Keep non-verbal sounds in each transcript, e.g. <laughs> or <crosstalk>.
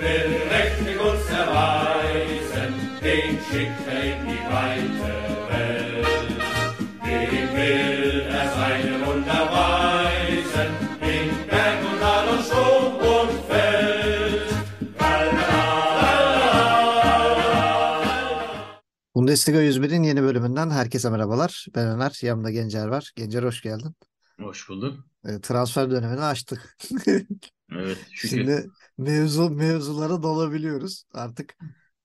will mächtig uns erweisen, den schickt er in die weite Welt. Dem will er seine Wunder weisen, in Berg und Tal und Sturm und Feld. Bundesliga 101'in yeni bölümünden herkese merhabalar. Ben Öner, yanımda Gencer var. Gencer hoş geldin. Hoş bulduk. E, transfer dönemini açtık. <laughs> Evet şükür. Şimdi mevzu mevzulara dalabiliyoruz. Artık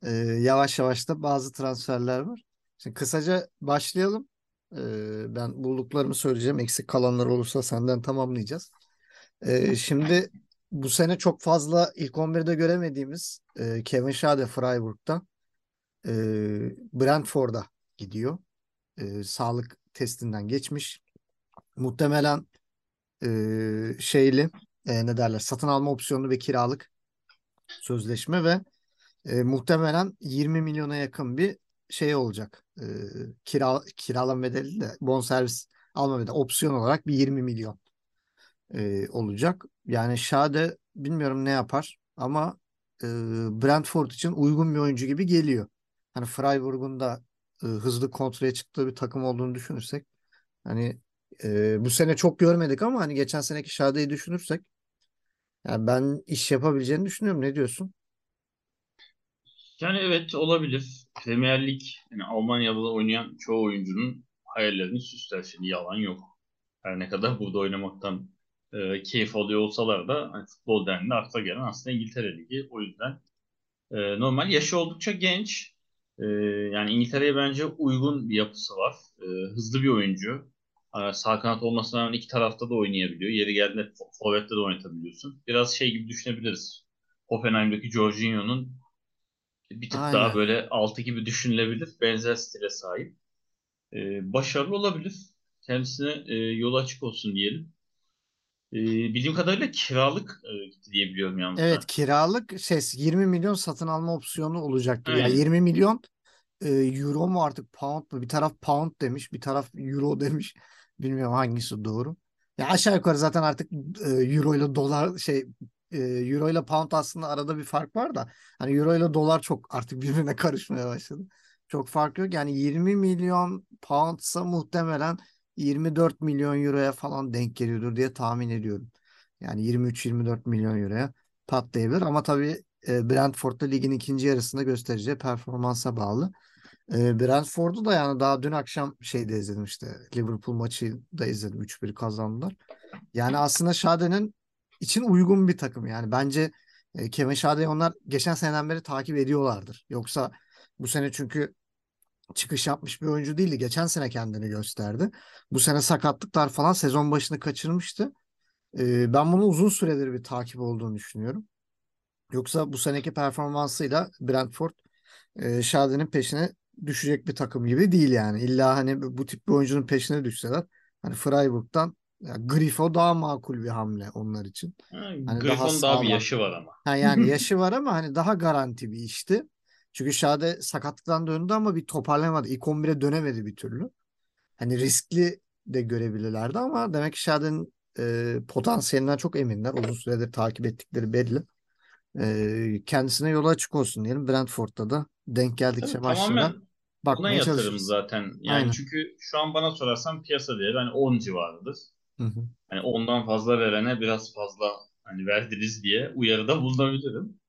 e, yavaş yavaş da bazı transferler var. Şimdi kısaca başlayalım. E, ben bulduklarımı söyleyeceğim. Eksik kalanlar olursa senden tamamlayacağız. E, şimdi bu sene çok fazla ilk 11'de göremediğimiz e, Kevin Schade Freiburg'dan e, Brentford'a gidiyor. E, sağlık testinden geçmiş. Muhtemelen e, şeyli e, ne derler satın alma opsiyonu ve kiralık sözleşme ve e, muhtemelen 20 milyona yakın bir şey olacak. E, kira kiralama bedeli de bonservis alma bedeli opsiyon olarak bir 20 milyon e, olacak. Yani Şade bilmiyorum ne yapar ama e, Brentford için uygun bir oyuncu gibi geliyor. Hani Freiburg'un da e, hızlı kontraya çıktığı bir takım olduğunu düşünürsek hani e, bu sene çok görmedik ama hani geçen seneki Şade'yi düşünürsek yani ben iş yapabileceğini düşünüyorum. Ne diyorsun? Yani evet olabilir. Premier Lig yani Almanya'da oynayan çoğu oyuncunun hayallerini süsler şimdi yalan yok. Her ne kadar burada oynamaktan e, keyif alıyor olsalar da hani futbol dendiğinde akla gelen aslında İngiltere Ligi. O yüzden e, normal yaşı oldukça genç. E, yani İngiltere'ye bence uygun bir yapısı var. E, hızlı bir oyuncu. E, sağ kanat olmasına rağmen iki tarafta da oynayabiliyor. Yeri geldiğinde fo- forvette de oynatabiliyorsun. Biraz şey gibi düşünebiliriz. Hoffenheim'deki Jorginho'nun bir tık daha Aynen. böyle altı gibi düşünülebilir. Benzer stile sahip. E, başarılı olabilir. Kendisine e, yolu açık olsun diyelim. E, bildiğim kadarıyla kiralık e, gitti diye biliyorum yalnız Evet ben. kiralık şey 20 milyon satın alma opsiyonu olacak gibi. Ya Aynen. 20 milyon e, euro mu artık pound mu? Bir taraf pound demiş, bir taraf euro demiş. Bilmiyorum hangisi doğru. Ya aşağı yukarı zaten artık e, euro ile dolar şey e, euro ile pound aslında arada bir fark var da hani euro ile dolar çok artık birbirine <laughs> karışmaya başladı. Çok fark yok. Yani 20 milyon poundsa muhtemelen 24 milyon euroya falan denk geliyordur diye tahmin ediyorum. Yani 23-24 milyon euroya patlayabilir ama tabii e, Brentford'da ligin ikinci yarısında göstereceği performansa bağlı. E, Brentford'u da yani daha dün akşam şeyde izledim işte Liverpool maçı da izledim 3-1 kazandılar. Yani aslında Şade'nin için uygun bir takım yani bence e, Kevin Şade'yi onlar geçen seneden beri takip ediyorlardır. Yoksa bu sene çünkü çıkış yapmış bir oyuncu değildi. Geçen sene kendini gösterdi. Bu sene sakatlıklar falan sezon başını kaçırmıştı. E, ben bunu uzun süredir bir takip olduğunu düşünüyorum. Yoksa bu seneki performansıyla Brentford e, Şadi'nin peşine düşecek bir takım gibi değil yani. İlla hani bu tip bir oyuncunun peşine düşseler hani Freiburg'dan ya Grifo daha makul bir hamle onlar için. Ha, Hani daha Griffon'un daha bir yaşı var ama. Ha yani <laughs> yaşı var ama hani daha garanti bir işti. Çünkü Şade sakatlıktan döndü ama bir toparlayamadı. İlk 11'e dönemedi bir türlü. Hani riskli de görebilirlerdi ama demek ki Şade'nin e, potansiyelinden çok eminler. Uzun süredir takip ettikleri belli. E, kendisine yolu açık olsun diyelim. Brentford'da da denk geldikçe Tabii maçlara tamamen buna bakmaya yatırım zaten. Yani Aynen. çünkü şu an bana sorarsan piyasa değeri hani 10 civarıdır. Hı hı. Hani ondan fazla verene biraz fazla hani verdiniz diye uyarıda bulunabilirim.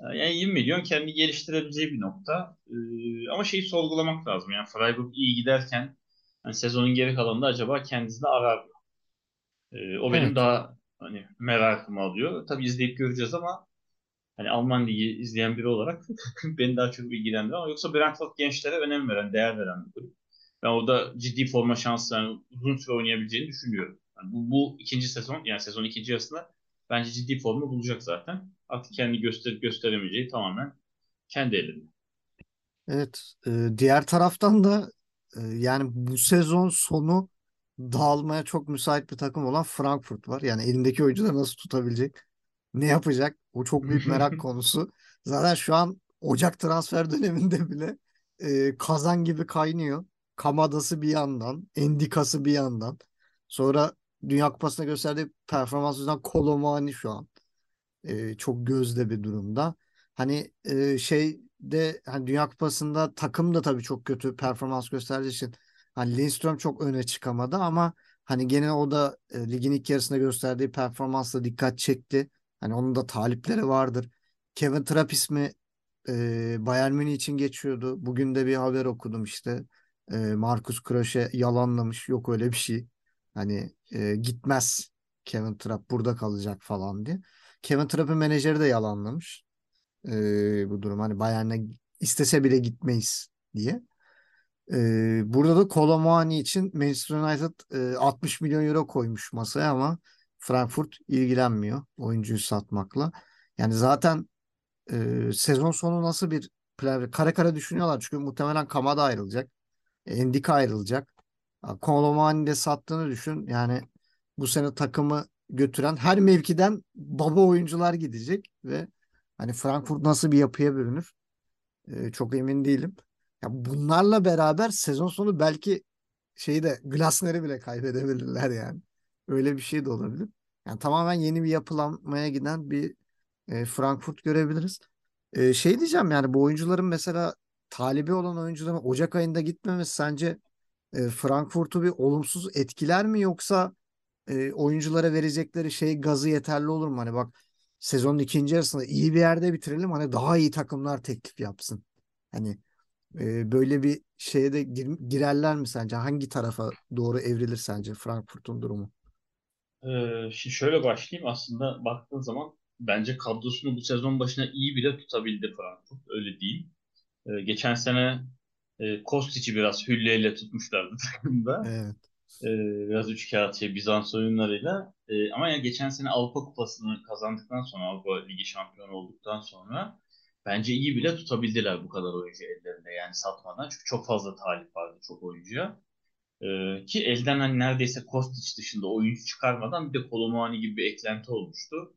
Yani 20 milyon kendi geliştirebileceği bir nokta. Ee, ama şeyi sorgulamak lazım. Yani Freiburg iyi giderken hani sezonun geri kalanında acaba kendisini arar mı? Ee, o benim Evet. daha hani merakımı alıyor. Tabii izleyip göreceğiz ama hani Alman Ligi izleyen biri olarak <laughs> beni daha çok ilgilendiriyor. Ama yoksa Brentford gençlere önem veren, değer veren bir kulüp. Ben orada ciddi forma şansı uzun süre oynayabileceğini düşünüyorum. Yani bu, bu ikinci sezon yani sezon ikinci yarısında bence ciddi formu bulacak zaten. Artık kendi gösterip gösteremeyeceği tamamen kendi elinde. Evet. e, diğer taraftan da e, yani bu sezon sonu dağılmaya çok müsait bir takım olan Frankfurt var. Yani elindeki oyuncuları nasıl tutabilecek? Ne yapacak? O çok büyük merak <laughs> konusu. Zaten şu an Ocak transfer döneminde bile e, kazan gibi kaynıyor. Kamadası bir yandan, Endikası bir yandan. Sonra Dünya Kupası'nda gösterdiği performans yüzünden Kolomani şu an e, çok gözde bir durumda. hani e, şeyde hani Dünya Kupası'nda takım da tabii çok kötü performans gösterdiği için hani Lindström çok öne çıkamadı ama hani gene o da e, ligin ilk yarısında gösterdiği performansla dikkat çekti. Hani onun da talipleri vardır. Kevin Trapp ismi e, Bayern Münih için geçiyordu. Bugün de bir haber okudum işte. E, Marcus Krösche yalanlamış. Yok öyle bir şey. Hani e, gitmez Kevin Trapp burada kalacak falan diye. Kevin Trapp'ın menajeri de yalanlamış. E, bu durum hani Bayern'e istese bile gitmeyiz diye. E, burada da Kolomuani için Manchester United e, 60 milyon euro koymuş masaya ama Frankfurt ilgilenmiyor oyuncuyu satmakla. Yani zaten e, sezon sonu nasıl bir plan, kare kare düşünüyorlar çünkü muhtemelen Kamada ayrılacak. Endika ayrılacak. Kolomani de sattığını düşün. Yani bu sene takımı götüren her mevkiden baba oyuncular gidecek ve hani Frankfurt nasıl bir yapıya bürünür e, çok emin değilim. Ya bunlarla beraber sezon sonu belki şeyi de Glasner'i bile kaybedebilirler yani. Öyle bir şey de olabilir. Yani tamamen yeni bir yapılanmaya giden bir e, Frankfurt görebiliriz. E, şey diyeceğim yani bu oyuncuların mesela talibi olan oyuncuların Ocak ayında gitmemesi sence e, Frankfurt'u bir olumsuz etkiler mi yoksa e, oyunculara verecekleri şey gazı yeterli olur mu? Hani bak sezonun ikinci yarısında iyi bir yerde bitirelim hani daha iyi takımlar teklif yapsın. Hani e, böyle bir şeye de gir, girerler mi sence? Hangi tarafa doğru evrilir sence Frankfurt'un durumu? Ee, şimdi şöyle başlayayım. Aslında baktığın zaman bence kadrosunu bu sezon başına iyi bile tutabildi Frankfurt. Öyle değil. Ee, geçen sene e, Kostic'i biraz hülleyle tutmuşlardı <laughs> takımda. Evet. Ee, biraz üç kağıt şey Bizans oyunlarıyla. Ee, ama ya geçen sene Avrupa Kupası'nı kazandıktan sonra Avrupa Ligi şampiyonu olduktan sonra bence iyi bile tutabildiler bu kadar oyuncu ellerinde yani satmadan. Çünkü çok fazla talip vardı çok oyuncuya. Ee, ki elden hani neredeyse Kostic dışında oyuncu çıkarmadan bir de Kolomani gibi bir eklenti olmuştu.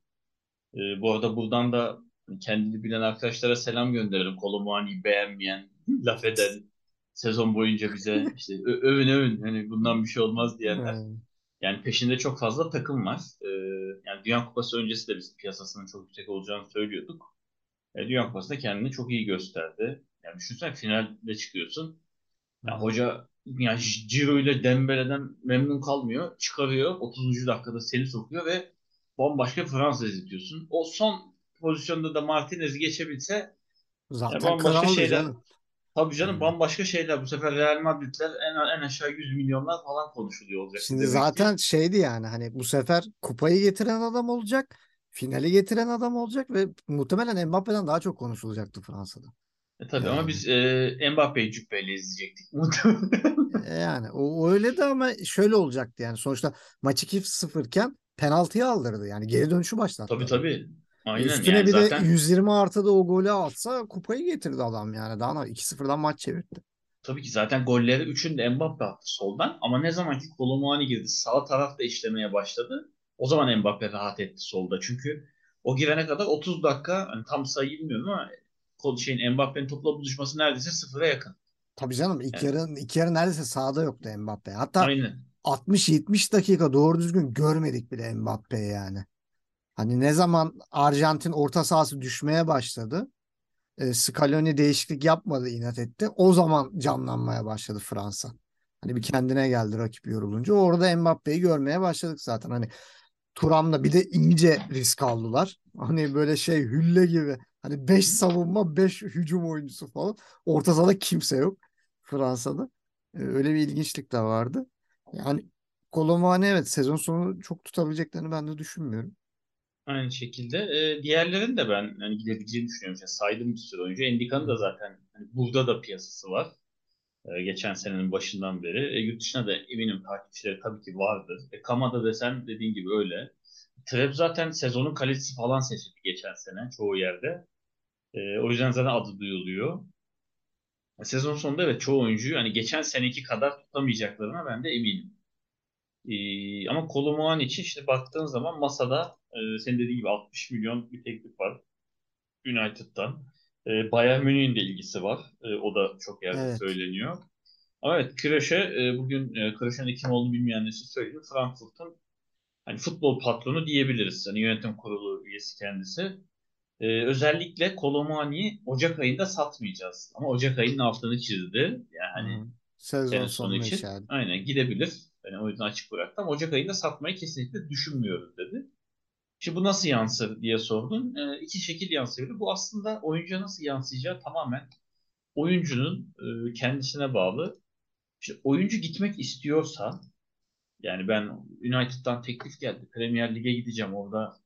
Ee, bu arada buradan da kendini bilen arkadaşlara selam gönderirim. Kolomani'yi beğenmeyen, <laughs> laf eden, sezon boyunca bize işte övün övün hani bundan bir şey olmaz diyenler. Hmm. Yani peşinde çok fazla takım var. Ee, yani Dünya Kupası öncesi de biz piyasasının çok yüksek olacağını söylüyorduk. E, Dünya Kupası'nda kendini çok iyi gösterdi. Yani düşünsene finalde çıkıyorsun. Ya Evet. hoca yani Ciro ile Dembele'den memnun kalmıyor. Çıkarıyor. 30. dakikada seni sokuyor ve bambaşka Fransa izletiyorsun. O son pozisyonda da Martinez'i geçebilse Zaten bambaşka kraldı şeyler. canım. Tabii canım Hmm. bambaşka şeyler. Bu sefer Real Madrid'ler en, en aşağı 100 milyonlar falan konuşuluyor olacak. Şimdi demek ki. zaten şeydi yani hani bu sefer kupayı getiren adam olacak. Finali getiren adam olacak ve muhtemelen Mbappe'den daha çok konuşulacaktı Fransa'da. E tabii ama Yani. biz e, Mbappe'yi cübbeyle izleyecektik <laughs> muhtemelen. E Yani o öyle de ama şöyle olacaktı yani sonuçta maç 2-0 iken penaltıyı aldırdı. Yani geri dönüşü başlattı. Tabii tabii. Aynen Üstüne yani bir de zaten 120 artıda o golü atsa kupayı getirdi adam yani. Daha ne 2-0'dan maç çevirdi. tabii ki zaten golleri üçünü de Mbappe attı soldan ama ne zaman ki Kolomani girdi sağ tarafta işlemeye başladı. O zaman Mbappe rahat etti solda. Çünkü o girene kadar 30 dakika hani tam sayı bilmiyorum ama kol şeyin Mbappe'nin topla buluşması neredeyse sıfıra yakın. Tabii canım ilk Yani yarı ilk yarı neredeyse sahada yoktu Mbappe. Hatta aynen. 60-70 dakika doğru düzgün görmedik bile Mbappe'yi yani. Hani ne zaman Arjantin orta sahası düşmeye başladı. E, Scaloni değişiklik yapmadı inat etti. O zaman canlanmaya başladı Fransa. Hani bir kendine geldi rakip yorulunca. Orada Mbappe'yi görmeye başladık zaten. Hani Turam'la bir de iyice risk aldılar. Hani böyle şey hülle gibi. Hani 5 savunma 5 hücum oyuncusu falan. Orta sahada kimse yok Fransa'da. E, öyle bir ilginçlik de vardı. Yani Kolomani evet sezon sonu çok tutabileceklerini ben de düşünmüyorum. Aynı şekilde. E, diğerlerini de ben hani gidebileceğini düşünüyorum. Yani saydım bir sürü oyuncu. Endika'nın da zaten hani burada da piyasası var. E, geçen senenin başından beri. E, yurt dışına da eminim takipçileri tabii ki vardır. E, Kamada desen dediğin gibi öyle. Trap zaten sezonun kalecisi falan seçildi geçen sene çoğu yerde. E, o yüzden zaten adı duyuluyor. Sezon sonunda evet çoğu oyuncuyu hani geçen seneki kadar tutamayacaklarına ben de eminim. E, ama Kolomuani için işte baktığın zaman masada e, senin dediğin gibi 60 milyon bir teklif var United'dan. E, Bayern Münih'in de ilgisi var. E, o da çok yerde Evet. söyleniyor. Ama evet Krösche e, bugün e, Krösche'nin kim olduğunu bilmeyenler için söyleyeyim. Frankfurt'un hani futbol patronu diyebiliriz. Hani yönetim kurulu üyesi kendisi. Ee, özellikle Kolomani'yi Ocak ayında satmayacağız. Ama Ocak ayının altını çizdi. Yani Hı. Sezon sene sonu için. işaret. Aynen gidebilir. Yani o yüzden açık bıraktım. Ocak ayında satmayı kesinlikle düşünmüyoruz dedi. Şimdi bu nasıl yansır diye sordun. Ee, iki şekil yansıyabilir. Bu aslında oyuncuya nasıl yansıyacağı tamamen oyuncunun e, kendisine bağlı. İşte oyuncu gitmek istiyorsa yani ben United'dan teklif geldi. Premier Lig'e gideceğim orada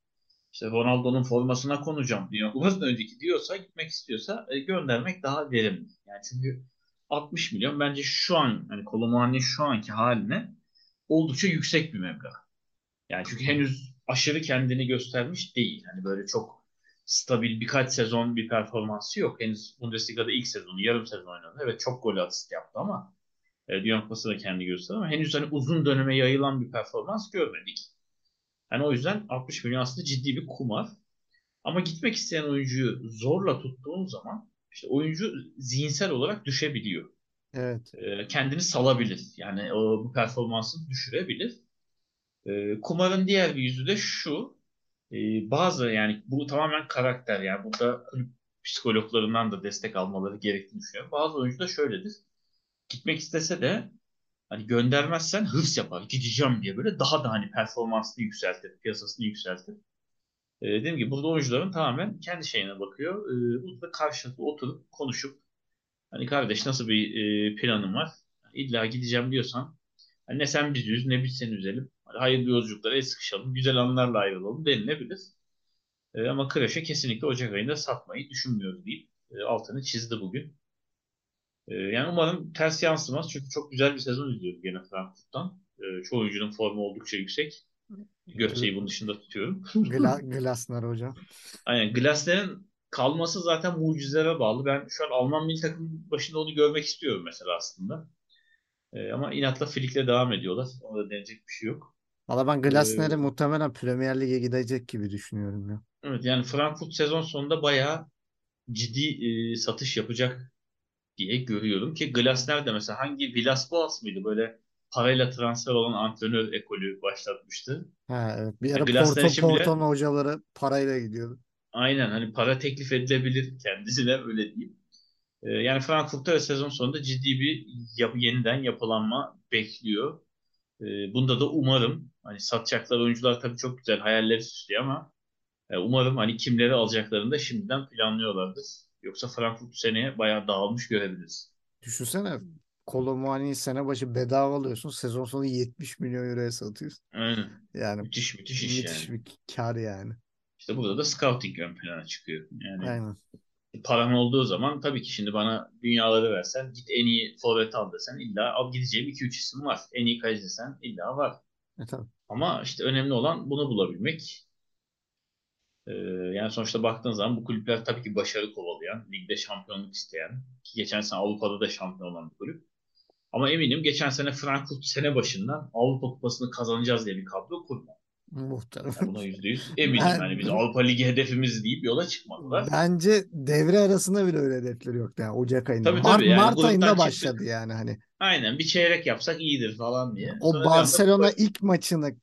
işte Ronaldo'nun formasına konacağım diyor. Bundan önceki diyorsa gitmek istiyorsa e, göndermek daha verimli. Yani çünkü 60 milyon bence şu an hani Kolomani şu anki haline oldukça yüksek bir meblağ. Yani çünkü henüz aşırı kendini göstermiş değil. Hani böyle çok stabil birkaç sezon bir performansı yok. Henüz Bundesliga'da ilk sezonu, yarım sezon oynadı. Evet çok gol asist yaptı ama e, Dünya Kupası da kendi gösterdi ama henüz hani uzun döneme yayılan bir performans görmedik. Yani o yüzden 60 milyon aslında ciddi bir kumar. Ama gitmek isteyen oyuncuyu zorla tuttuğun zaman işte oyuncu zihinsel olarak düşebiliyor. Evet. E, kendini salabilir. Yani o, bu performansını düşürebilir. E, kumarın diğer bir yüzü de şu. E, bazı yani bu tamamen karakter. Yani burada psikologlarından da destek almaları gerektiğini düşünüyorum. Bazı oyuncu da şöyledir. Gitmek istese de hani göndermezsen hırs yapar. Gideceğim diye böyle daha da hani performansını yükseltir, piyasasını yükseltir. E, dediğim gibi burada oyuncuların tamamen kendi şeyine bakıyor. E, burada karşılıklı oturup konuşup hani kardeş nasıl bir e, planın var? İlla gideceğim diyorsan hani ne sen bizi üz ne biz seni üzelim. Hani hayırlı yolculuklara el sıkışalım, güzel anlarla ayrılalım denilebilir. E, ama Kreş'e kesinlikle Ocak ayında satmayı düşünmüyoruz deyip e, altını çizdi bugün. E, yani umarım ters yansımaz çünkü çok güzel bir sezon izliyoruz gene Frankfurt'tan. E, çoğu oyuncunun formu oldukça yüksek. Götze'yi bunun dışında tutuyorum. Gla <laughs> Glasner hocam. Aynen. Glasner'in kalması zaten mucizelere bağlı. Ben şu an Alman milli takım başında onu görmek istiyorum mesela aslında. E, ama inatla Flick'le devam ediyorlar. Orada denecek bir şey yok. Valla ben Glasner'i muhtemelen Premier Lig'e gidecek gibi düşünüyorum ya. evet yani Frankfurt sezon sonunda bayağı ciddi e, satış yapacak diye görüyorum ki Glasner de mesela hangi Villas-Boas mıydı böyle parayla transfer olan antrenör ekolü başlatmıştı. Ha evet. Bir Yani ara Glasner Porto için bile Porto'nun hocaları parayla gidiyordu. aynen hani para teklif edilebilir kendisine öyle diyeyim. E, yani Frankfurt'ta sezon sonunda ciddi bir yapı, yeniden yapılanma bekliyor. E, bunda da umarım hani satacaklar oyuncular tabii çok güzel hayalleri süslüyor ama e, umarım hani kimleri alacaklarını da şimdiden planlıyorlardır. Yoksa Frankfurt seneye bayağı dağılmış görebiliriz. Düşünsene Kolomani'yi sene başı bedava alıyorsun. Sezon sonu 70 milyon euroya satıyorsun. Aynen. Yani Müthiş müthiş iş müthiş yani. bir kar yani. İşte burada da scouting ön plana çıkıyor. Yani Aynen. paran olduğu zaman tabii ki şimdi bana dünyaları versen git en iyi forvet al desen illa al gideceğim 2-3 isim var. En iyi kaleci desen illa var. E tabii. Ama işte önemli olan bunu bulabilmek. Ee, yani sonuçta baktığın zaman bu kulüpler tabii ki başarı kovalayan, ligde şampiyonluk isteyen, ki geçen sene Avrupa'da da şampiyon olan bir kulüp. Ama eminim geçen sene Frankfurt sene başından Avrupa Kupası'nı kazanacağız diye bir kadro kurmadı. Muhtemelen. Yani buna yüzde yüz eminim. Ben- Yani biz Avrupa Ligi hedefimiz deyip yola çıkmadılar. Bence devre arasında bile öyle hedefleri yoktu yani Ocak ayında. Tabii, Mart, tabii yani Mart ayında çıktık. başladı yani hani. Aynen bir çeyrek yapsak iyidir falan diye. O Sonra Barcelona ilk maçını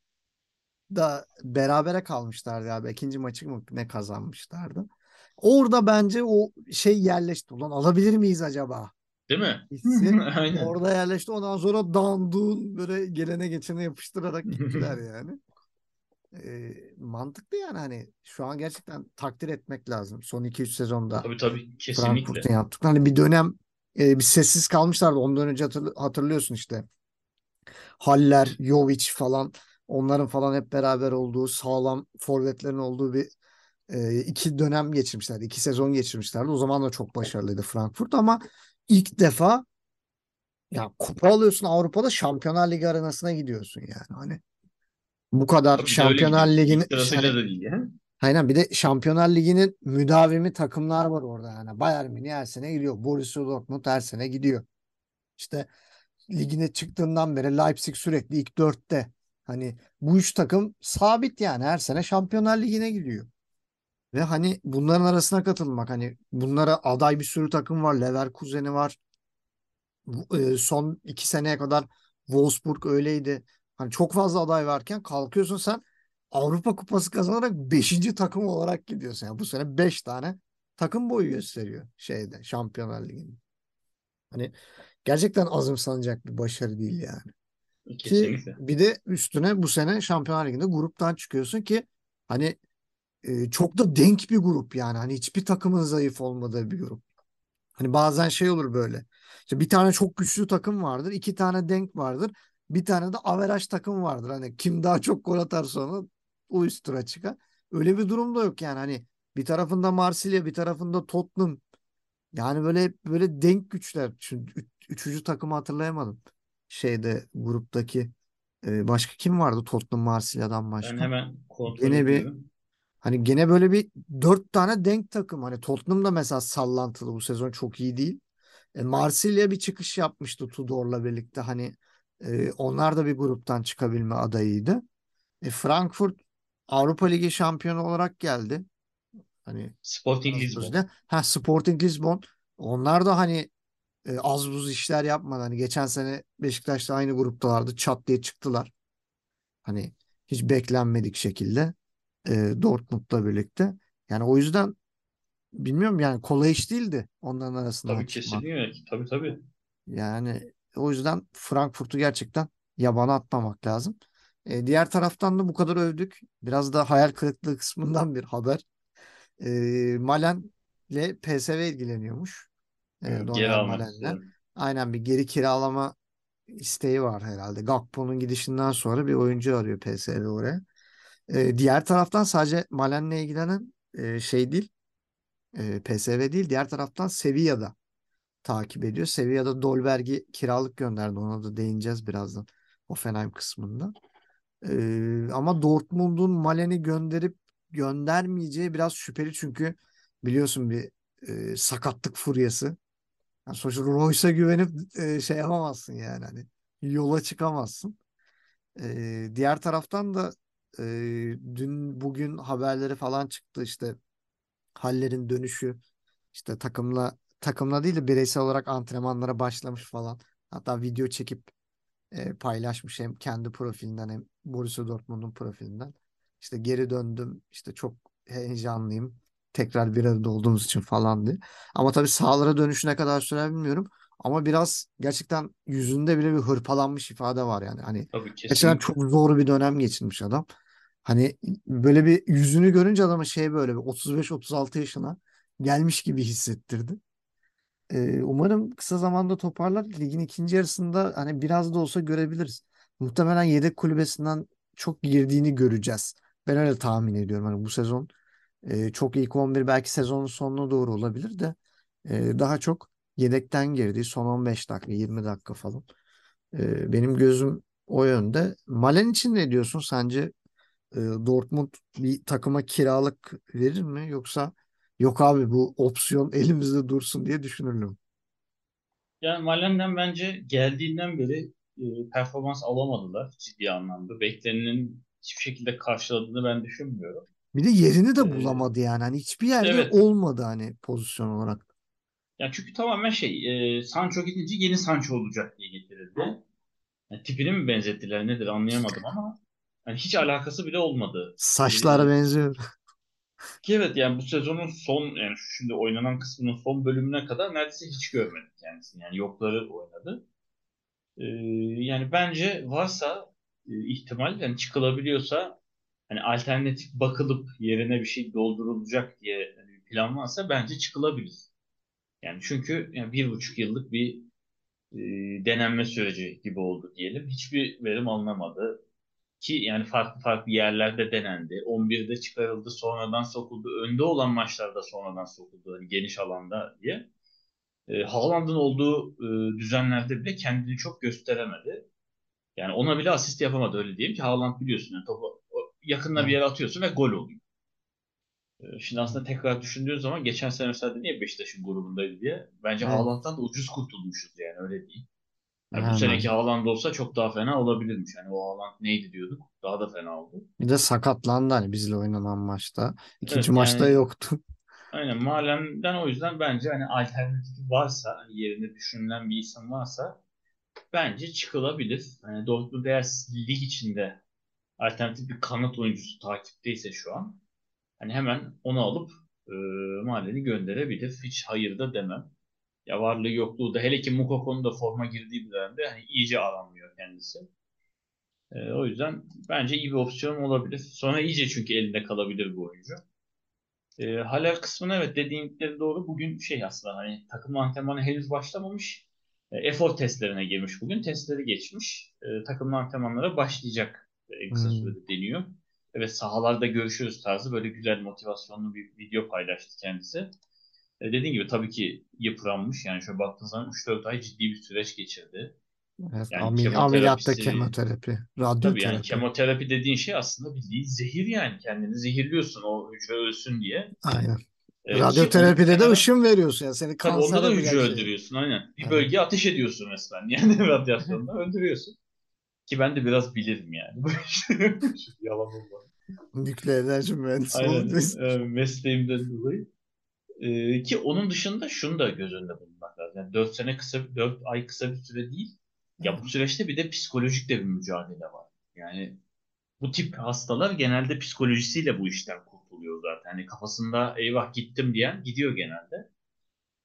da berabere kalmışlardı abi. İkinci maçı mı ne kazanmışlardı. Orada bence o şey yerleşti. Ulan alabilir miyiz acaba? Değil mi? Hissi <laughs> Aynen. orada yerleşti. Ondan sonra dandun böyle gelene geçene yapıştırarak gittiler yani. Ee, mantıklı yani hani şu an gerçekten takdir etmek lazım. Son 2-3 sezonda Tabii tabii kesinlikle. Frankfurt'un yaptıkları. Hani bir dönem e, bir sessiz kalmışlardı. Ondan önce hatırl- hatırlıyorsun işte. Haller, Jovic falan onların falan hep beraber olduğu sağlam forvetlerin olduğu bir e, iki dönem geçirmişlerdi. iki sezon geçirmişlerdi. O zaman da çok başarılıydı Frankfurt ama ilk defa ya kupa alıyorsun Avrupa'da Şampiyonlar Ligi arenasına gidiyorsun yani. Hani bu kadar Tabii Şampiyonlar. Ligi'nin sırasıyla hani- da değil ya. Aynen bir de Şampiyonlar Ligi'nin müdavimi takımlar var orada yani. Bayern Münih her sene gidiyor. Borussia Dortmund her sene gidiyor. İşte ligine çıktığından beri Leipzig sürekli ilk dörtte. Hani bu üç takım sabit yani her sene Şampiyonlar Ligi'ne gidiyor. Ve hani bunların arasına katılmak hani bunlara aday bir sürü takım var. Leverkusen'i var. E, Son iki seneye kadar Wolfsburg öyleydi. Hani çok fazla aday varken kalkıyorsun sen Avrupa Kupası kazanarak 5. takım olarak gidiyorsun. Yani bu sene 5 tane takım boyu gösteriyor şeyde Şampiyonlar Ligi'nde. Hani gerçekten azımsanacak bir başarı değil yani. Ki bir de üstüne bu sene Şampiyonlar Ligi'nde gruptan çıkıyorsun ki hani e, çok da denk bir grup yani. Hani hiçbir takımın zayıf olmadığı bir grup. Hani bazen şey olur böyle. İşte bir tane çok güçlü takım vardır, iki tane denk vardır. Bir tane de averaj takım vardır. Hani kim daha çok gol atarsa ona o üst tura çıkar. Öyle bir durum da yok yani. Hani bir tarafında Marsilya, bir tarafında Tottenham. Yani böyle böyle denk güçler. Üç- üçüncü takımı hatırlayamadım. Şeyde gruptaki e, başka kim vardı Tottenham Marsilya'dan Ben başka? hemen kontrol Gene bir ediyorum. hani gene böyle bir dört tane denk takım. Hani Tottenham da mesela sallantılı bu sezon çok iyi değil. E, Marsilya bir çıkış yapmıştı Tudor'la birlikte. Hani e, onlar da bir gruptan çıkabilme adayıydı. E, Frankfurt Avrupa Ligi şampiyonu olarak geldi. Hani Sporting Lisbon. Ha Sporting Lisbon. Onlar da hani e, az buz işler yapmadı. Hani geçen sene Beşiktaş'ta aynı gruptalardı. Çat diye çıktılar. Hani hiç beklenmedik şekilde e, Dortmund'la birlikte. Yani o yüzden bilmiyorum yani kolay iş değildi onların arasından Tabii kesinlikle. Tabii tabii. Yani o yüzden Frankfurt'u gerçekten yabana atmamak lazım. E, diğer taraftan da bu kadar övdük. Biraz da hayal kırıklığı kısmından bir haber. E, Malen ile PSV ilgileniyormuş. E, Donyal almak. Aynen bir geri kiralama isteği var herhalde. Gakpo'nun gidişinden sonra bir oyuncu arıyor PSV oraya. E, diğer taraftan sadece Malen'le ilgilenen e, şey değil. E, PSV değil. Diğer taraftan Sevilla'da takip ediyor. Sevilla'da Dolberg'i kiralık gönderdi. Ona da değineceğiz birazdan. Hoffenheim kısmında. Ee, ama Dortmund'un Malen'i gönderip göndermeyeceği biraz şüpheli çünkü biliyorsun bir e, sakatlık furyası. Yani sonuçta Royce'a güvenip e, şey yapamazsın yani hani yola çıkamazsın. Ee, diğer taraftan da e, dün bugün haberleri falan çıktı işte Haller'in dönüşü işte takımla takımla değil de bireysel olarak antrenmanlara başlamış falan. Hatta video çekip e, paylaşmış hem kendi profilinden hem Borussia Dortmund'un profilinden. İşte geri döndüm. işte çok heyecanlıyım. Tekrar bir arada olduğumuz için falan diye. Ama tabii sahalara dönüşü ne kadar sürer bilmiyorum. Ama biraz gerçekten yüzünde bile bir hırpalanmış ifade var yani. Hani Tabii gerçekten çok zor bir dönem geçirmiş adam. Hani böyle bir yüzünü görünce adamı şey böyle bir 35-36 yaşına gelmiş gibi hissettirdi. Ee, umarım kısa zamanda toparlar. Ligin ikinci yarısında hani biraz da olsa görebiliriz. Muhtemelen yedek kulübesinden çok girdiğini göreceğiz. Ben öyle tahmin ediyorum. Hani bu sezon e, çok ilk 11 belki sezonun sonuna doğru olabilir de e, daha çok yedekten girdiği son 15 dakika 20 dakika falan. E, benim gözüm o yönde. Malen için ne diyorsun? Sence e, Dortmund bir takıma kiralık verir mi yoksa yok abi bu opsiyon <laughs> elimizde dursun diye düşünür mü? Yani Malen'den bence geldiğinden beri e, performans alamadılar ciddi anlamda. Beklenenin hiçbir şekilde karşıladığını ben düşünmüyorum. Bir de yerini de bulamadı yani. Hani hiçbir yerde evet. olmadı hani pozisyon olarak. Yani çünkü tamamen şey, e, Sancho gidince yeni Sancho olacak diye getirildi. Yani tipini mi benzettiler nedir anlayamadım ama yani hiç alakası bile olmadı. Saçlar benziyor. ki evet yani bu sezonun son yani şu şimdi oynanan kısmının son bölümüne kadar neredeyse hiç görmedik kendisini. Yani yokları oynadı. E, yani bence varsa e, ihtimal yani çıkılabiliyorsa hani alternatif bakılıp yerine bir şey doldurulacak diye hani bir plan varsa bence çıkılabilir. Yani çünkü yani bir buçuk yıllık bir e, denenme süreci gibi oldu diyelim. Hiçbir verim alınamadı. Ki yani farklı farklı yerlerde denendi. 11'de çıkarıldı, sonradan sokuldu. Önde olan maçlarda sonradan sokuldu. Hani geniş alanda diye. E, Haaland'ın olduğu e, düzenlerde bile kendini çok gösteremedi. Yani ona bile asist yapamadı öyle diyeyim ki Haaland biliyorsun yani topu yakında bir yere atıyorsun ve gol oluyor. E, Şimdi aslında tekrar düşündüğün zaman geçen sene mesela niye Beşiktaş'ın grubundaydı diye. Bence Evet. Haaland'dan da ucuz kurtulmuşuz yani öyle değil. Yani bu seneki Haaland olsa çok daha fena olabilirmiş. Yani o Haaland neydi diyorduk. Daha da fena oldu. bir de sakatlandı hani bizle oynanan maçta. İkinci Evet maçta yani yoktu. aynen Malen'den o yüzden bence hani alternatifi varsa hani yerine düşünülen bir isim varsa bence çıkılabilir. Hani Dortmund eğer lig içinde alternatif bir kanat oyuncusu takipteyse şu an hani hemen onu alıp e, Mali'ni gönderebilir. Hiç hayır da demem. Ya varlığı yokluğu da hele ki Mukoko'nun da forma girdiği bir dönemde hani iyice aranmıyor kendisi. E, o yüzden bence iyi bir opsiyon olabilir. Sonra iyice çünkü elinde kalabilir bu oyuncu. E, Haller kısmına evet dediğinleri doğru. Bugün şey aslında hani takım antrenmanı henüz başlamamış. E, efor testlerine girmiş bugün. Testleri geçmiş. E, takım antrenmanlara başlayacak en kısa Hmm. sürede deniyor. Evet sahalarda görüşürüz tarzı böyle güzel motivasyonlu bir video paylaştı kendisi. E, dediğim gibi tabii ki yıpranmış. Yani şöyle baktığınız zaman 3-4 ay ciddi bir süreç geçirdi. Evet, Yani amel- ameliyatta kemoterapi, Tabii yani radyoterapi. kemoterapi dediğin şey aslında bildiğin zehir yani. Kendini zehirliyorsun o hücre ölsün diye. Aynen. E, ki Radyoterapide onun de kenara- ışın veriyorsun yani seni Tabii onda da kansere hücre şey. öldürüyorsun aynen. Bir Evet. bölgeye ateş ediyorsun resmen. Yani <laughs> radyasyonda öldürüyorsun. Ki ben de biraz bilirim yani. <laughs> Yalan olmaz. Nükleer enerji mühendisi Aynen e, mesleğimden dolayı. E, ki onun dışında şunu da göz önünde bulundurmak lazım. Yani 4 sene kısa, 4 ay kısa bir süre değil. Ya bu süreçte bir de psikolojik de bir mücadele var. Yani bu tip hastalar genelde psikolojisiyle bu işten kurtuluyor zaten. Hani kafasında eyvah gittim diyen gidiyor genelde.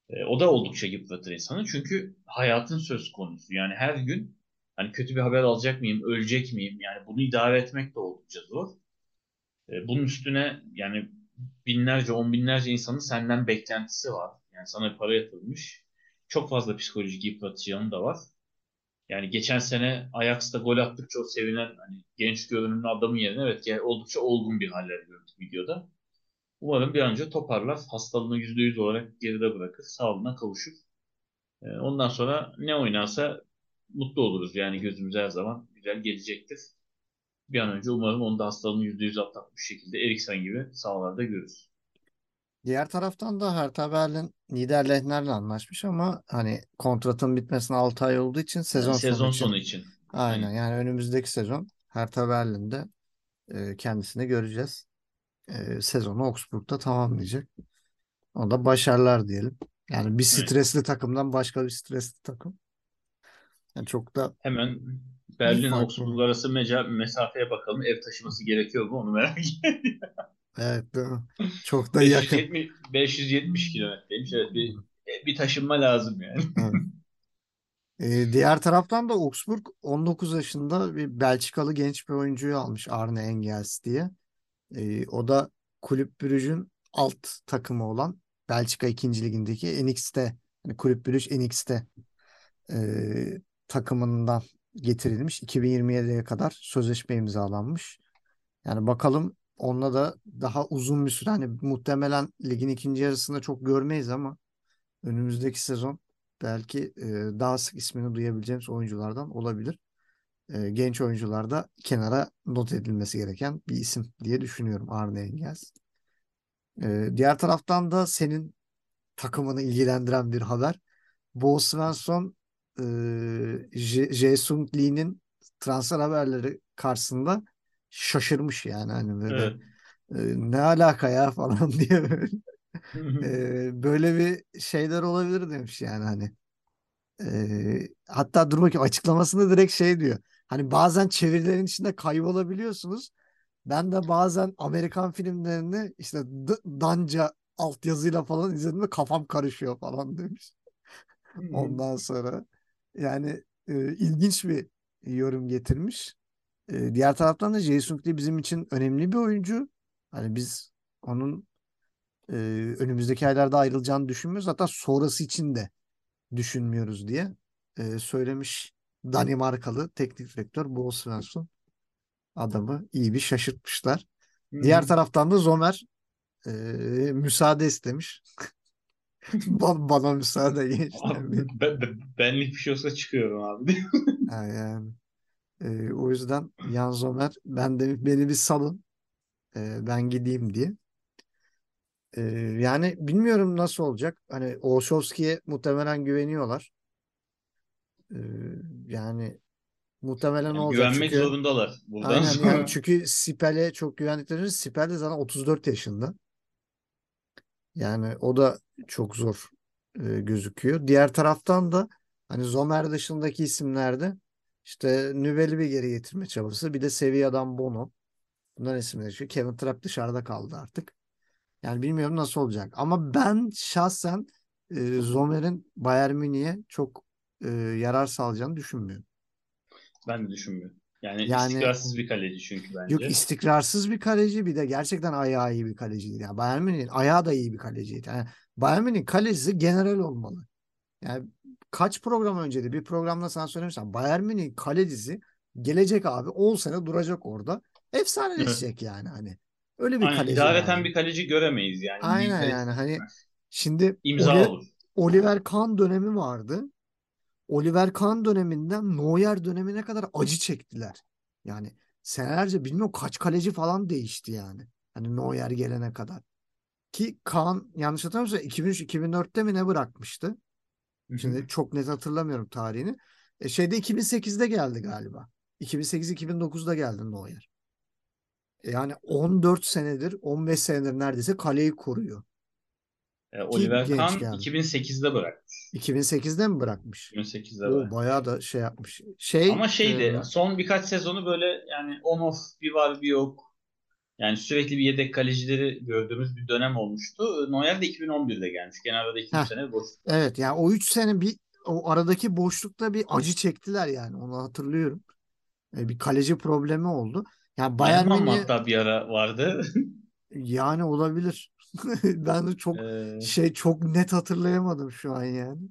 E, o da oldukça yıpratır insanı. Çünkü hayatın söz konusu. Yani her gün hani kötü bir haber alacak mıyım, ölecek miyim? Yani bunu idare etmek de oldukça zor. E, bunun üstüne yani binlerce, on binlerce insanın senden beklentisi var. Yani sana para yatırılmış. Çok fazla psikolojik yıpratıcı yanı da var. Yani geçen sene Ajax'ta gol attıkça o sevinen hani genç görünümlü adamın yerine evet yani oldukça olgun bir haller gördük videoda. Umarım bir an önce toparlar. Hastalığını %100 olarak geride bırakır. Sağlığına kavuşur. Ee, Ondan sonra ne oynarsa mutlu oluruz. Yani gözümüze her zaman güzel gelecektir. Bir an önce umarım onu da hastalığını %100 atlatmış şekilde Eriksen gibi sahalarda görürüz. Diğer taraftan da Hertha Berlin Niederlechner'le anlaşmış ama hani kontratın bitmesine 6 ay olduğu için sezon Yani sezon sonu için sonu için. aynen yani önümüzdeki sezon Hertha Berlin'de e, kendisini göreceğiz. E, sezonu Augsburg'da tamamlayacak. Ona da başarılar diyelim. Yani bir Evet. stresli takımdan başka bir stresli takım. Yani çok da Hemen Berlin Augsburg arası meca mesafeye bakalım. Ev taşıması gerekiyor mu onu merak <laughs> ediyorum. Evet? Çok da yakın. 570, 570 kilometreymiş. Evet bir, bir taşınma lazım yani. Evet. <laughs> Ee, diğer taraftan da Augsburg 19 yaşında bir Belçikalı genç bir oyuncuyu almış Arne Engels diye. Ee, o da Kulüp Brugge'ün alt takımı olan Belçika 2. ligindeki NXT yani Kulüp Brugge NXT e, takımından getirilmiş. 2027'ye kadar sözleşme imzalanmış. Yani bakalım onunla da daha uzun bir süre hani muhtemelen ligin ikinci yarısında çok görmeyiz ama önümüzdeki sezon belki e, daha sık ismini duyabileceğimiz oyunculardan olabilir. E, genç oyuncularda kenara not edilmesi gereken bir isim diye düşünüyorum Arne Engels. E, diğer taraftan da senin takımını ilgilendiren bir haber. Bo Svensson e, J- Jae-Sung Lee'nin transfer haberleri karşısında şaşırmış yani hani böyle Evet. e, ne alaka ya <laughs> falan diye böyle, <laughs> e, böyle bir şeyler olabilir demiş yani hani. E, hatta dur bakayım açıklamasında direkt şey diyor. Hani bazen çevirilerin içinde kaybolabiliyorsunuz. Ben de bazen Amerikan filmlerini işte D- Danca altyazıyla falan izlediğimde kafam karışıyor falan demiş. Ondan sonra yani e, ilginç bir yorum getirmiş. E, diğer taraftan da Jae-Sung Lee bizim için önemli bir oyuncu. Hani biz onun e, önümüzdeki aylarda ayrılacağını düşünmüyoruz. Hatta sonrası için de düşünmüyoruz diye e, söylemiş Danimarkalı teknik direktör Bo Svensson. Adamı iyi bir şaşırtmışlar. Diğer taraftan da Zomer e, müsaade istemiş. <laughs> Ba- Bana müsaade gençler. Abi, ben, ben- benlik bir şey olsa çıkıyorum abi. <laughs> Yani e, o yüzden Jan Zomer ben de beni bir salın e, ben gideyim diye. E, yani bilmiyorum nasıl olacak. Hani Olszewski'ye muhtemelen güveniyorlar. E, yani muhtemelen Yani olacak güvenmek çünkü zorundalar buradan aynen yani <laughs> çünkü Sipel'e çok güvendikleri Sipel de zaten 34 yaşında. Yani o da çok zor e, gözüküyor. Diğer taraftan da hani Zomer dışındaki isimlerde İşte Nübel'i bir geri getirme çabası. Bir de Sevilla'dan Bono. Bunların isimleri değişiyor. Kevin Trapp dışarıda kaldı artık. Yani bilmiyorum nasıl olacak. Ama ben şahsen e, Zomer'in Bayern Münih'e çok e, yarar sağlayacağını düşünmüyorum. Ben de düşünmüyorum. Yani, Yani- istikrarsız bir kaleci çünkü bence. Yok istikrarsız bir kaleci bir de gerçekten ayağı iyi bir kaleci değil. Yani Bayern Münih'in ayağı da iyi bir kaleciydi. Yani Bayern Münih'in kalecisi general olmalı. Yani kaç program önceydi bir programda sana söylemiştim. Bayern Münih'in kalecisi gelecek abi 10 sene duracak orada. Efsaneleşecek yani hani. Öyle bir Aynen, kaleci idareten lazım. bir kaleci göremeyiz yani. Aynen kaleci yani hani şimdi imza Oli- olur. Oliver Kahn dönemi vardı. Oliver Kahn döneminden Neuer dönemine kadar acı çektiler. Yani senelerce bilmiyorum kaç kaleci falan değişti yani. Hani Neuer gelene kadar. Ki Kahn yanlış hatırlamıyorsam 2003-2004'te mi ne bırakmıştı? Şimdi çok net hatırlamıyorum tarihini. E şeyde 2008'de geldi galiba. 2008-2009'da geldi Neuer. E Yani 14 senedir, 15 senedir neredeyse kaleyi koruyor. E, Oliver Kahn geldi. 2008'de bırakmış. 2008'de mi bırakmış? 2008'de O bırakmış. bayağı da şey yapmış. Şey Ama şeydi e, son birkaç sezonu böyle yani on off bir var bir yok. Yani sürekli bir yedek kalecileri gördüğümüz bir dönem olmuştu. Neuer de 2011'de gelmiş. Genelde de 2 Heh. sene boş. evet yani o 3 sene bir o aradaki boşlukta bir acı çektiler yani onu hatırlıyorum. E, bir kaleci problemi oldu. Yani Bayern Münih hatta bir ara vardı. <laughs> yani olabilir. <laughs> Ben de çok Ee, şey çok net hatırlayamadım şu an yani.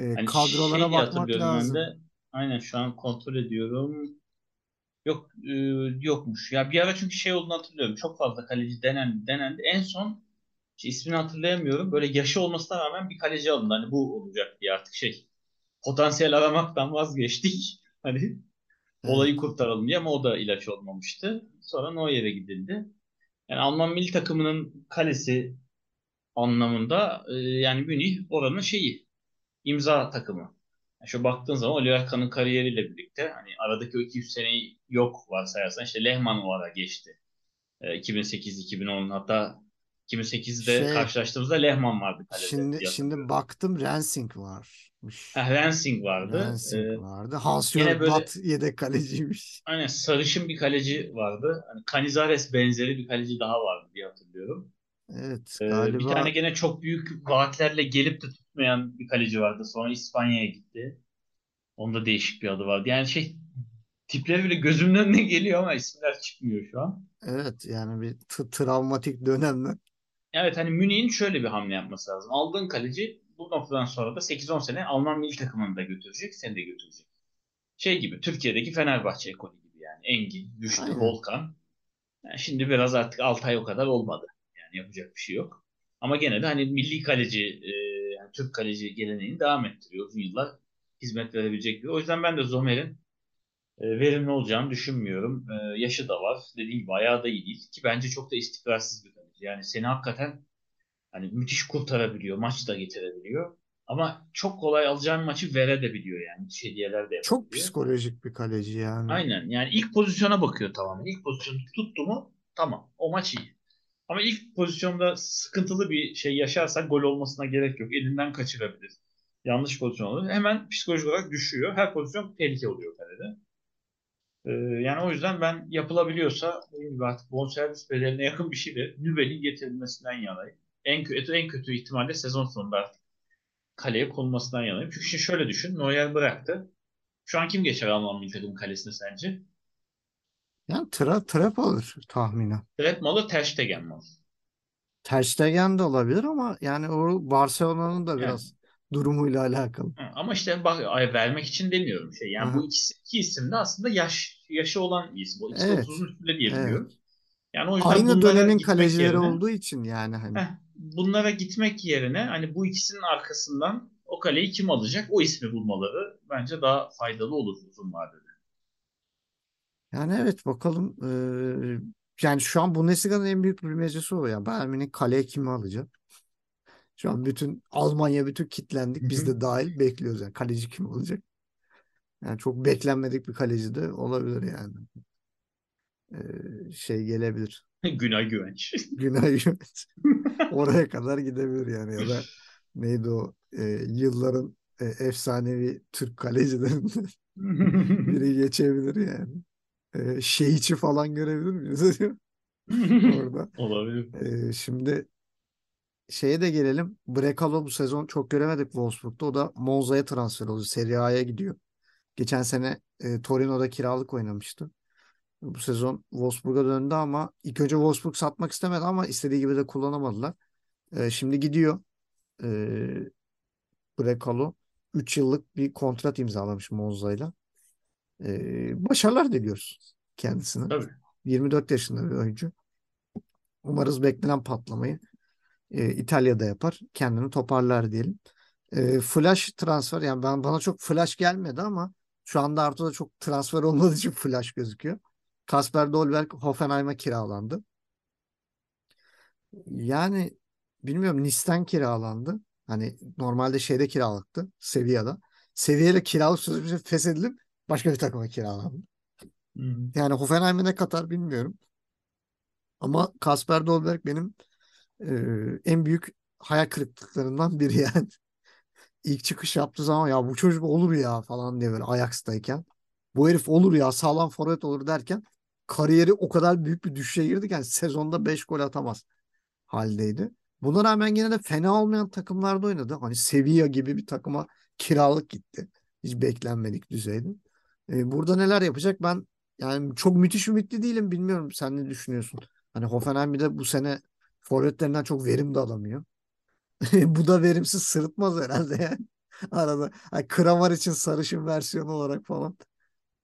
E, hani kadrolara şey bakmak ben lazım. de. Aynen şu an kontrol ediyorum. Yok e, yokmuş. Ya bir ara çünkü şey olduğunu hatırlıyorum. Çok fazla kaleci denendi denendi. En son işte ismini hatırlayamıyorum. Böyle yaşı olmasına rağmen bir kaleci alındı. Hani bu olacak diye artık şey. Potansiyel aramaktan vazgeçtik. Hani olayı kurtaralım diye ama o da ilaç olmamıştı. Sonra Neuer'e gidildi. Yani Alman milli takımının kalesi anlamında e, yani Münih oranın şeyi imza takımı. Yani şu baktığın zaman Oliver Kahn'ın kariyeriyle birlikte hani aradaki o 200 seneyi yok varsayarsan işte Lehmann o ara geçti. E, 2008-2010 hatta 2008'de Şey karşılaştığımızda Lehmann vardı kalede şimdi şimdi baktım Rensing varmış. Ha, Rensing vardı. Rensing E, vardı. Hans Jörg Butt yedek kaleciymiş. aynen sarışın bir kaleci vardı. Hani Canizares benzeri bir kaleci daha vardı diye hatırlıyorum. Evet Ee, bir tane galiba gene çok büyük vaatlerle gelip de tutmayan bir kaleci vardı. Sonra İspanya'ya gitti. Onda değişik bir adı vardı. Yani şey tipleri bile gözümün önüne geliyor ama isimler çıkmıyor şu an. evet yani bir travmatik dönemler. Evet hani Münih'in şöyle bir hamle yapması lazım. Aldığın kaleci bu noktadan sonra da 8-10 sene Alman milli takımını da götürecek, seni de götürecek. Şey gibi Türkiye'deki Fenerbahçe ekolü gibi yani. Engin, Güçlü, Aynen. Volkan. Yani şimdi biraz artık Altay o kadar olmadı. Yani yapacak bir şey yok. Ama gene de hani milli kaleci, e, yani Türk kaleci geleneğini devam ettiriyor. Uzun yıllar hizmet verebilecek bir. O yüzden ben de Zomer'in e, verimli olacağını düşünmüyorum. E, yaşı da var. Dediğim gibi ayağı da iyi değil. Ki bence çok da istikrarsız bir kaleci. Yani seni hakikaten hani müthiş kurtarabiliyor. Maç da getirebiliyor. Ama çok kolay alacağın maçı verebiliyor yani. Müthiş hediyeler de Çok yapabiliyor. psikolojik bir kaleci yani. Aynen. Yani ilk pozisyona bakıyor tamamen. İlk pozisyonu tuttu mu tamam. O maç iyi. Ama ilk pozisyonda sıkıntılı bir şey yaşarsak gol olmasına gerek yok. Elinden kaçırabilir. Yanlış pozisyon olur. Hemen psikolojik olarak düşüyor. Her pozisyon tehlike oluyor kalede. Ee, yani o yüzden ben yapılabiliyorsa dediğim gibi artık bonservis bedeline yakın bir şey de Nübel'in getirilmesinden yanayım. En kötü, en kötü ihtimalle sezon sonunda artık kaleye konulmasından yanayım. Çünkü şimdi şöyle düşün. Neuer bıraktı. Şu an kim geçer Alman milli takım kalesine sence? Yani tra trap alır tahminen. Fred mi alır, Ter Stegen mi alır? Ter Stegen de olabilir ama yani o Barcelona'nın da Yani biraz durumuyla alakalı. Hı, Ama işte bak ay, vermek için demiyorum şey. Yani Aha. bu ikisi, iki isim de aslında yaş yaşı olan isim. Bu ikisi Evet. 30'un üstünde diye Evet. biliyorum. Yani o yüzden Aynı dönemin kalecileri yerine olduğu için yani hani. heh, bunlara gitmek yerine hani bu ikisinin arkasından o kaleyi kim alacak? O ismi bulmaları bence daha faydalı olur uzun vadede. Yani evet bakalım. Ee, yani şu an Bundesliga'nın en büyük bilmecesi o ya. Bayern Münih kaleye kimi alacak? Şu an bütün Almanya bütün kitlendik. Biz de dahil bekliyoruz yani. Kaleci kim olacak? Yani çok beklenmedik bir kaleci de olabilir yani. Ee, şey gelebilir. <laughs> Günay Güvenç. <laughs> Günay Güvenç. Oraya kadar gidebilir yani ya da neydi o e, yılların e, efsanevi Türk kalecilerinden <laughs> biri geçebilir yani. E, Şeyçi falan görebilir miyiz orada? Olabilir. E, şimdi şeye de gelelim. Brekalo bu sezon çok göremedik Wolfsburg'da. O da Monza'ya transfer oldu. Serie A'ya gidiyor. Geçen sene e, Torino'da kiralık oynamıştı. Bu sezon Wolfsburg'a döndü ama ilk önce Wolfsburg satmak istemedi ama istediği gibi de kullanamadılar. E, şimdi gidiyor. E, Brekalo 3 yıllık bir kontrat imzalamış Monza'yla. E, başarılar diliyoruz kendisine. Tabii. 24 yaşında bir oyuncu. Umarız beklenen patlamayı e, İtalya'da yapar. Kendini toparlar diyelim. E, flash transfer yani ben bana çok flash gelmedi ama şu anda Arto'da çok transfer olmadığı için flash gözüküyor. Kasper Dolberg Hoffenheim'a kiralandı. Yani bilmiyorum Nice'ten kiralandı. Hani normalde şeyde kiralıktı. Sevilla'da. Sevilla'yla kiralık sözleşmesi feshedilip başka bir takıma kiralandı. Yani Hoffenheim'e ne katar bilmiyorum. Ama Kasper Dolberg benim e, en büyük hayal kırıklıklarından biri <laughs> yani. İlk çıkış yaptığı zaman ya bu çocuk olur ya falan diye böyle Ajax'tayken. Bu herif olur ya sağlam forvet olur derken kariyeri o kadar büyük bir düşüşe girdi ki yani sezonda 5 gol atamaz haldeydi. Buna rağmen yine de fena olmayan takımlarda oynadı. Hani Sevilla gibi bir takıma kiralık gitti. Hiç beklenmedik düzeyde. E, burada neler yapacak ben yani çok müthiş ümitli değilim. Bilmiyorum sen ne düşünüyorsun? Hani Hoffenheim bir de bu sene forvetlerinden çok verim de alamıyor. <laughs> Bu da verimsiz sırıtmaz herhalde yani. Arada hani Kramar için sarışın versiyonu olarak falan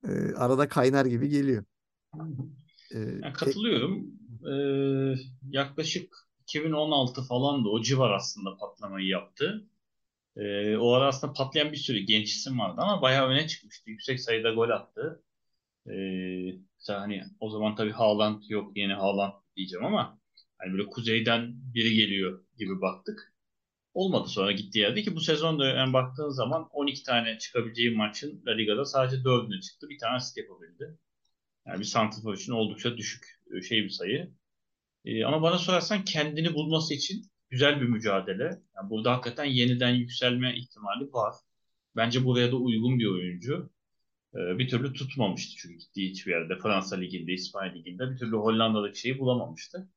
e, arada kaynar gibi geliyor. E, Yani katılıyorum. Ee, yaklaşık 2016 falan da o civar aslında patlamayı yaptı. Ee, o ara aslında patlayan bir sürü genç isim vardı ama bayağı öne çıkmıştı. Yüksek sayıda gol attı. Ee, hani o zaman tabii Haaland yok yeni Haaland diyeceğim ama hani böyle kuzeyden biri geliyor gibi baktık. Olmadı sonra gittiği yerde ki bu sezonda yani baktığın zaman 12 tane çıkabileceği maçın La Liga'da sadece 4'üne çıktı. Bir tane asist yapabildi. Yani bir santrafor için oldukça düşük e, şey bir sayı. Ee, ama bana sorarsan kendini bulması için güzel bir mücadele. Yani burada hakikaten yeniden yükselme ihtimali var. Bence buraya da uygun bir oyuncu. Ee, bir türlü tutmamıştı çünkü gittiği hiçbir yerde. Fransa Ligi'nde, İspanya Ligi'nde bir türlü Hollanda'daki şeyi bulamamıştı.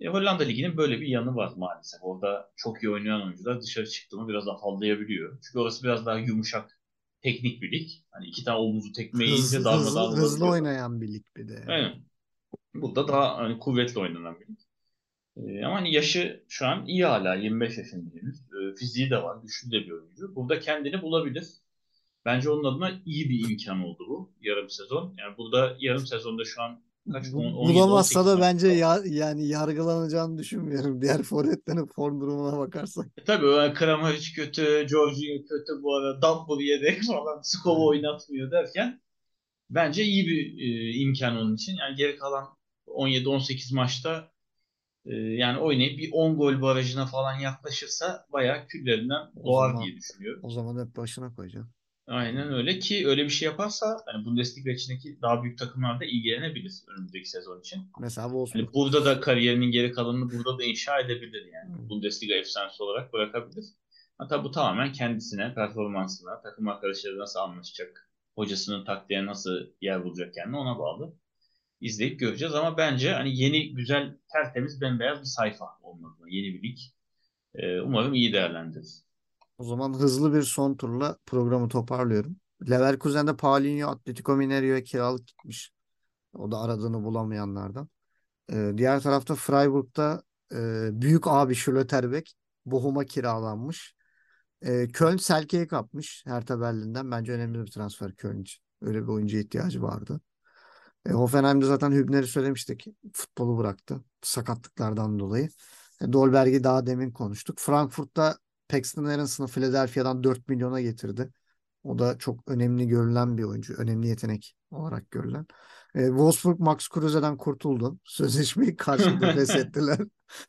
E, Hollanda Ligi'nin böyle bir yanı var maalesef. Orada çok iyi oynayan oyuncular dışarı çıktı mı biraz afallayabiliyor. Çünkü orası biraz daha yumuşak, teknik bir lig. Hani iki tane omuzu tekme yiyince hızlı, hızlı, darmadağın hızlı oynayan bir lig bir de. Aynen. Burada daha hani kuvvetli oynanan bir lig. Ee, ama hani yaşı şu an iyi hala 25 yaşında henüz. Ee, fiziği de var, güçlü de bir oyuncu. Burada kendini bulabilir. Bence onun adına iyi bir imkan oldu bu yarım sezon. Yani burada yarım sezonda şu an kaç Bu- 10, 17, Bulamazsa 18 da bence ya, yani yargılanacağını düşünmüyorum. <laughs> Diğer forvetlerin form durumuna bakarsak. E tabii yani Kramaric kötü, Jorginho kötü bu ara, Dumble yedek <laughs> falan, Skova oynatmıyor derken bence iyi bir e, imkan onun için. Yani geri kalan 17-18 maçta e, yani oynayıp bir 10 gol barajına falan yaklaşırsa bayağı küllerinden doğar zaman diye düşünüyorum. o zaman hep başına koyacağım. Aynen öyle ki öyle bir şey yaparsa hani Bundesliga içindeki daha büyük takımlarda ilgilenebilir önümüzdeki sezon için. Mesela Hani Wolfsburg. burada da kariyerinin geri kalanını burada da inşa edebilir yani. Hmm. Bundesliga efsanesi olarak bırakabilir. Hatta bu tamamen kendisine, performansına, takım arkadaşları nasıl anlaşacak, hocasının taktiğe nasıl yer bulacak kendine ona bağlı. İzleyip göreceğiz ama bence hani yeni, güzel, tertemiz, bembeyaz bir sayfa olmalı. Yeni bir lig. Ee, umarım iyi değerlendirir. O zaman hızlı bir son turla programı toparlıyorum. Leverkusen'de Paulinho Atletico Mineiro'ya kiralık gitmiş. O da aradığını bulamayanlardan. Ee, diğer tarafta Freiburg'da e, büyük abi Schlotterbeck Bochum'a kiralanmış. Ee, Köln Selke'yi kapmış Hertha Berlin'den. Bence önemli bir transfer Köln için. Öyle bir oyuncuya ihtiyacı vardı. E, Hoffenheim'de zaten Hübner'i söylemiştik. Futbolu bıraktı. Sakatlıklardan dolayı. E, Dolberg'i daha demin konuştuk. Frankfurt'ta Paxton Aarons'ını Philadelphia'dan 4 milyona getirdi. O da çok önemli görülen bir oyuncu. Önemli yetenek olarak görülen. E, Wolfsburg Max Kruse'den kurtuldu. Sözleşmeyi <laughs> karşılıklı feshettiler.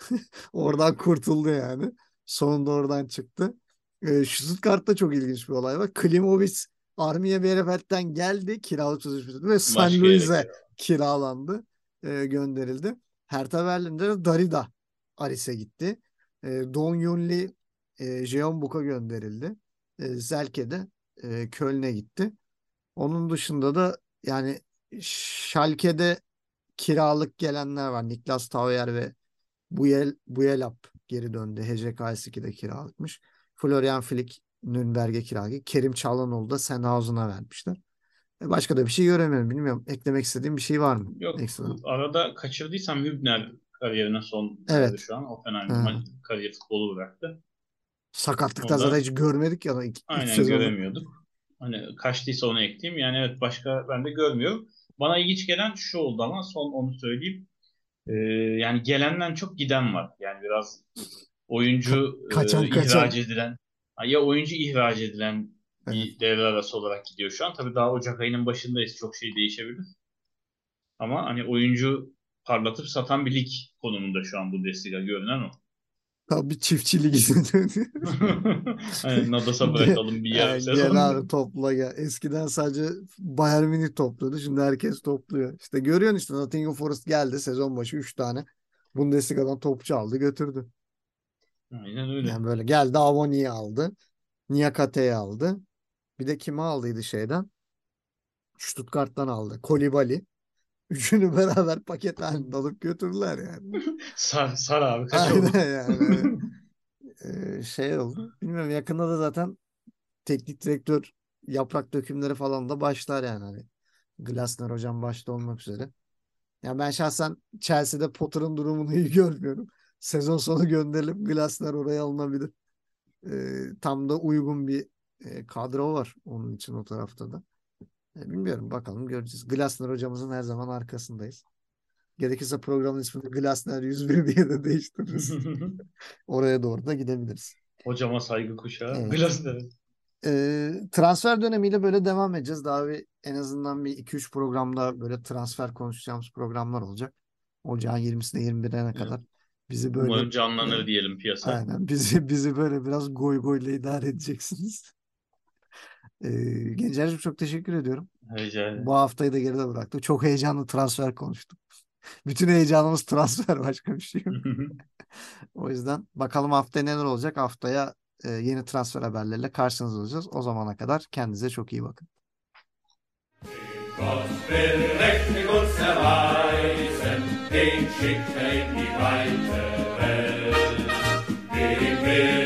<laughs> Oradan kurtuldu yani. Sonunda oradan çıktı. E, Stuttgart'ta çok ilginç bir olay var. Klimovic Armiye Bielefeld'den geldi kiralık sözleşmesi ve San Luis'e kiralandı. kiralandı, e, gönderildi. Hertha Berlin'de de Darida Aris'e gitti. E, Don Yunli e, Jeonbuk'a gönderildi. E, Zelke de e, Köln'e gitti. Onun dışında da yani Schalke'de kiralık gelenler var. Niklas Tauer ve Buyel, Buyelap geri döndü. HJKS2'de kiralıkmış. Florian Flick Nürnberg'e kiralık. Kerim Çalhanoğlu da Sennhausen'a vermişler. E, Başka da bir şey göremiyorum. Bilmiyorum. Eklemek istediğim bir şey var mı? Yok Ekstradan. arada kaçırdıysam Hübner kariyerine son Evet. şu an. Offenheim Ha. maç- kariyer futbolu bıraktı. Sakatlıktan Onda- zaten hiç görmedik ya. İlk, ilk Aynen göremiyorduk. Hani kaçtıysa onu ekleyeyim. Yani evet başka ben de görmüyorum. Bana ilginç gelen şu oldu ama son onu söyleyeyim. Ee, yani gelenden çok giden var. Yani biraz oyuncu Ka- kaçan e, kaçan. ihraç edilen ya oyuncu ihraç edilen bir devre arası olarak gidiyor şu an. Tabii daha Ocak ayının başındayız. Çok şey değişebilir. Ama hani oyuncu parlatıp satan bir lig konumunda şu an Bundesliga görünen o. Tam bir çiftçi ligine dönüyor. hani Nadas'a bırakalım bir yarım Yani gel abi topla gel. Eskiden sadece Bayern Münih topluyordu. Şimdi herkes topluyor. İşte görüyorsun işte Nottingham Forest geldi sezon başı 3 tane Bundesliga'dan topçu aldı götürdü. Aynen öyle. Yani böyle geldi Avoni'yi aldı. Niakate'yi aldı. Bir de kimi aldıydı şeyden? Stuttgart'tan aldı. Kolibali. Üçünü beraber paket halinde alıp götürdüler yani. <laughs> Sar, sar abi kaç oldu? Yani. <laughs> Ee, şey oldu. Bilmiyorum yakında da zaten teknik direktör yaprak dökümleri falan da başlar yani hani. Glasner hocam başta olmak üzere. Ya ben şahsen Chelsea'de Potter'ın durumunu iyi görmüyorum. Sezon sonu gönderilip Glasner oraya alınabilir. Ee, tam da uygun bir e, kadro var onun için o tarafta da. E, bilmiyorum bakalım göreceğiz. Glasner hocamızın her zaman arkasındayız. Gerekirse programın ismini Glasner 101 <laughs> diye de değiştiririz. <laughs> Oraya doğru da gidebiliriz. Hocama saygı kuşağı. Evet. Glasner. Ee, transfer dönemiyle böyle devam edeceğiz. Daha bir en azından bir 2-3 programda böyle transfer konuşacağımız programlar olacak. Ocağın 20'sine 21'ine kadar bizi böyle Umarım canlanır diyelim piyasa. aynen bizi bizi böyle biraz goy goyla idare edeceksiniz. Ee, Gencer'cim çok teşekkür ediyorum. Rica ederim. Bu haftayı da geride bıraktık. Çok heyecanlı transfer konuştuk. Bütün heyecanımız transfer başka bir şey yok. O yüzden bakalım haftaya neler olacak. Haftaya e, yeni transfer haberleriyle karşınızda olacağız. O zamana kadar kendinize çok iyi bakın. Gott will mächtig uns erweisen, den schickt er in die weite Welt.